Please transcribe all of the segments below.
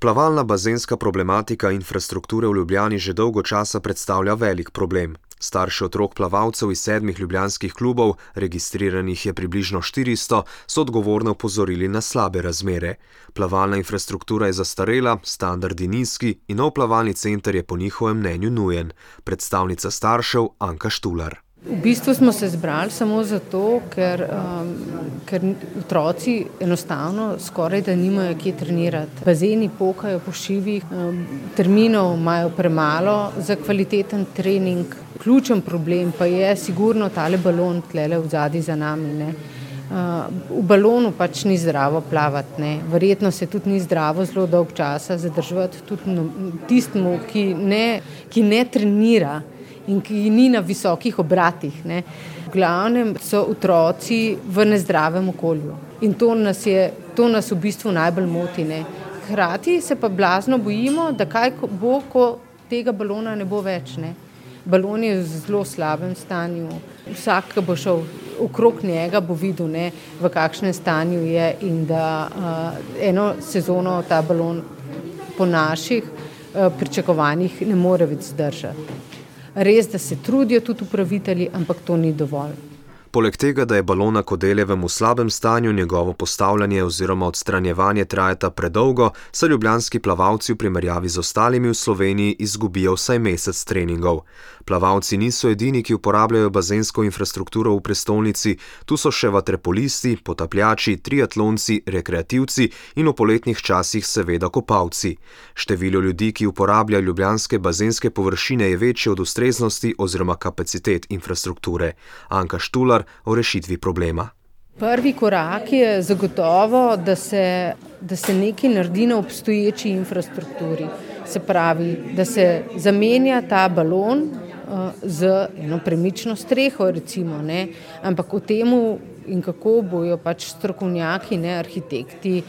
Plavalna bazenska problematika infrastrukture v Ljubljani že dolgo časa predstavlja velik problem. Starši otrok plavalcev iz sedmih ljubljanskih klubov, registriranih je približno 400, so odgovorno upozorili na slabe razmere. Plavalna infrastruktura je zastarela, standardi nizki in nov plavalni center je po njihovem mnenju nujen. Predstavnica staršev Anka Štular. V bistvu smo se zbrali samo zato, ker, um, ker otroci enostavno skoraj da nimajo kje trenirati. Bazeni pokajo po šivih, um, terminov imajo premalo za kvaliteten trening. Ključen problem pa je sigurno tale balon tlele v zadnji za nami. Ne. Uh, v balonu pač ni zdravo plavati, ne. verjetno se tudi ni zdravo zelo dolg časa zadržati tudi no, tistemu, ki ne, ki ne trenira in ki ni na visokih obratih. Ne. V glavnem so otroci v nezdravem okolju in to nas, je, to nas v bistvu najbolj moti. Ne. Hrati se pa blazno bojimo, da kaj bo, ko tega balona ne bo več. Ne. Balon je v zelo slabem stanju. Vsak, ki bo šel okrog njega, bo videl, ne, v kakšnem stanju je in da uh, eno sezono ta balon po naših uh, pričakovanjih ne more več zdržati. Res, da se trudijo tudi upravitelji, ampak to ni dovolj. Poleg tega, da je balona Kodeljevem v slabem stanju, njegovo postavljanje oziroma odstranjevanje trajata predolgo, se ljubljanski plavalci v primerjavi z ostalimi v Sloveniji izgubijo vsaj mesec treningov. Plavalci niso edini, ki uporabljajo bazensko infrastrukturo v prestolnici, tu so še vaterpolisti, potapljači, triatlonci, rekreativci in v poletnih časih seveda kopalci. Število ljudi, ki uporabljajo ljubljanske bazenske površine, je večje od ustreznosti oziroma kapacitet infrastrukture. Anka Štular dogovor o rešitvi problema. Prvi korak je zagotovo, da se, da se nekaj naredi na obstoječi infrastrukturi. Se pravi, da se zamenja ta balon uh, z eno premično streho, recimo, ampak o tem, in kako bojo pač strokovnjaki, ne, arhitekti,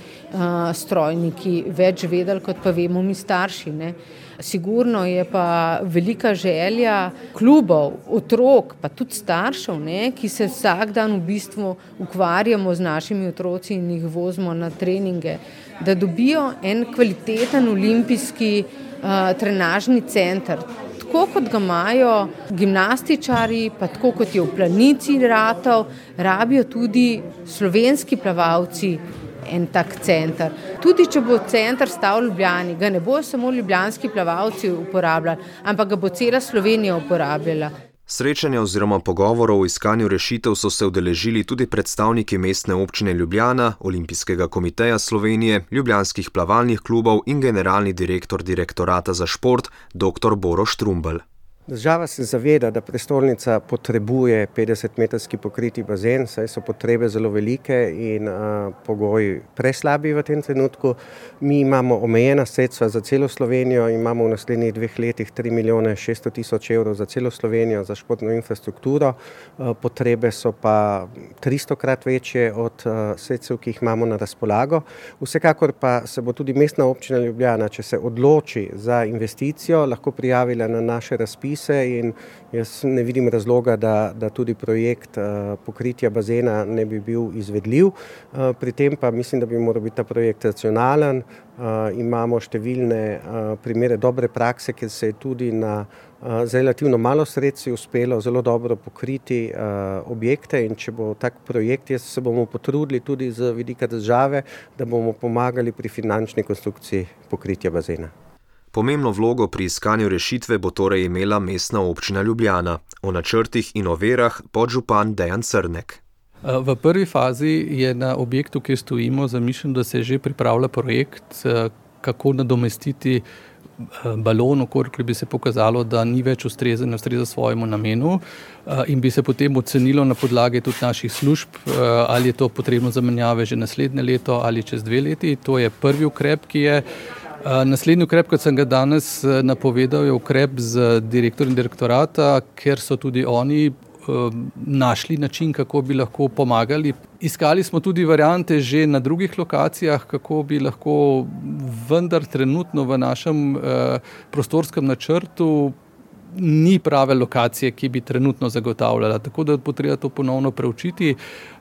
strojniki več vedeli, kot pa vemo mi starši. Ne. Sigurno je pa velika želja klubov, otrok, pa tudi staršev, ne, ki se vsak dan v bistvu ukvarjamo z našimi otroci in jih vozimo na treninge, da dobijo en kvaliteten olimpijski uh, trenažni center. Tako kot ga imajo gimnastičari, pa tako kot je v planici ratov, rabijo tudi slovenski plavalci, en tak center. Tudi če bo center stal v Ljubljani, ga ne bojo samo ljubljanski plavalci uporabljali, ampak ga bo cela Slovenija uporabljala. Srečanja oziroma pogovorov o iskanju rešitev so se udeležili tudi predstavniki mestne občine Ljubljana, Olimpijskega komiteja Slovenije, ljubljanskih plavalnih klubov in generalni direktor direktorata za šport dr. Boro Štrumbel. Država se zaveda, da prestolnica potrebuje 50-metrski pokriti bazen, saj so potrebe zelo velike in uh, pogoji preslabi v tem trenutku. Mi imamo omejena sredstva za celo Slovenijo, imamo v naslednjih dveh letih 3 milijone 600 tisoč evrov za celo Slovenijo, za športno infrastrukturo. Uh, potrebe so pa 300 krat večje od uh, sredstev, ki jih imamo na razpolago. Vsekakor pa se bo tudi mestna občina Ljubljana, če se odloči za investicijo, lahko prijavila na naše razpise predpise in jaz ne vidim razloga, da, da tudi projekt uh, pokritja bazena ne bi bil izvedljiv. Uh, pri tem pa mislim, da bi moral biti ta projekt racionalen. Uh, imamo številne primere dobre prakse, ker se je tudi na z relativno malo sredstvi uspelo zelo dobro pokriti uh, objekte in če bo tak projekt, jaz se bomo potrudili tudi z vidika države, da bomo pomagali pri finančni konstrukciji pokritja bazena. Pomembno vlogo pri iskanju rešitve bo torej imela mestna občina Ljubljana. O načrtih in overah podžupan Dejan Crnek. V prvi fazi je na objektu, kjer stojimo, zamišljen, da se že pripravlja projekt, kako nadomestiti balon, okoliko bi se pokazalo, da ni več ustrezen, ustreza svojemu namenu in bi se potem ocenilo na podlagi tudi naših služb, ali je to potrebno zamenjave že naslednje leto ali čez dve leti. To je prvi ukrep, ki je. Naslednji ukrep, kot sem ga danes napovedal, je ukrep z direktorjem direktorata, ker so tudi oni našli način, kako bi lahko pomagali. Iskali smo tudi variante že na drugih lokacijah, kako bi lahko vendar trenutno v našem prostorskem načrtu ni prave lokacije, ki bi trenutno zagotavljala. Tako da bo treba to ponovno preučiti.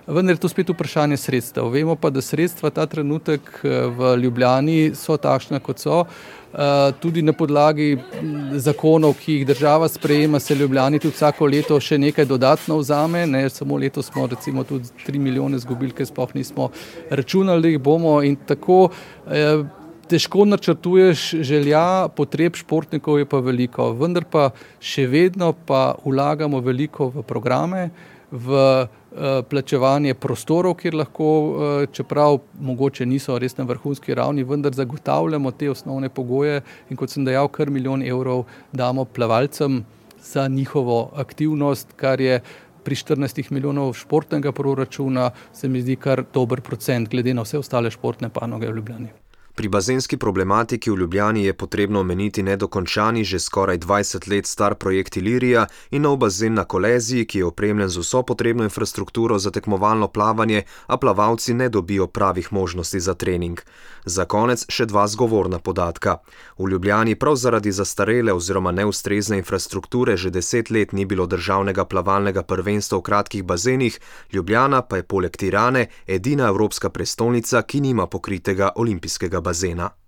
vendar je to spet vprašanje sredstev. Vemo pa, da sredstva ta trenutek v Ljubljani so takšna, kot so. Tudi na podlagi zakonov, ki jih država sprejema, se Ljubljani tudi vsako leto še nekaj dodatno vzame. Ne, samo letos smo recimo tudi 3 milijone izgubili, ker sploh nismo računali, da jih bomo in tako težko načrtuješ želja, potreb športnikov je pa veliko, vendar pa še vedno pa vlagamo veliko v programe, v uh, plačevanje prostorov, kjer lahko, uh, čeprav mogoče niso res na vrhunski ravni, vendar zagotavljamo te osnovne pogoje in kot sem dejal, kar milijon evrov damo plavalcem za njihovo aktivnost, kar je pri 14 milijonov športnega proračuna, se mi zdi kar dober procent, glede na vse ostale športne panoge v Ljubljani. Pri bazenski problematiki v Ljubljani je potrebno omeniti nedokončani, že skoraj 20 let star projekt Ilirija in nov bazen na Koleziji, ki je opremljen z vso potrebno infrastrukturo za tekmovalno plavanje, a plavalci ne dobijo pravih možnosti za trening. Za konec še dva zgovorna podatka. V Ljubljani prav zaradi zastarele oziroma neustrezne infrastrukture že deset let ni bilo državnega plavalnega prvenstva v kratkih bazenih, Ljubljana pa je poleg Tirane edina evropska prestolnica, ki nima pokritega olimpijskega bazena.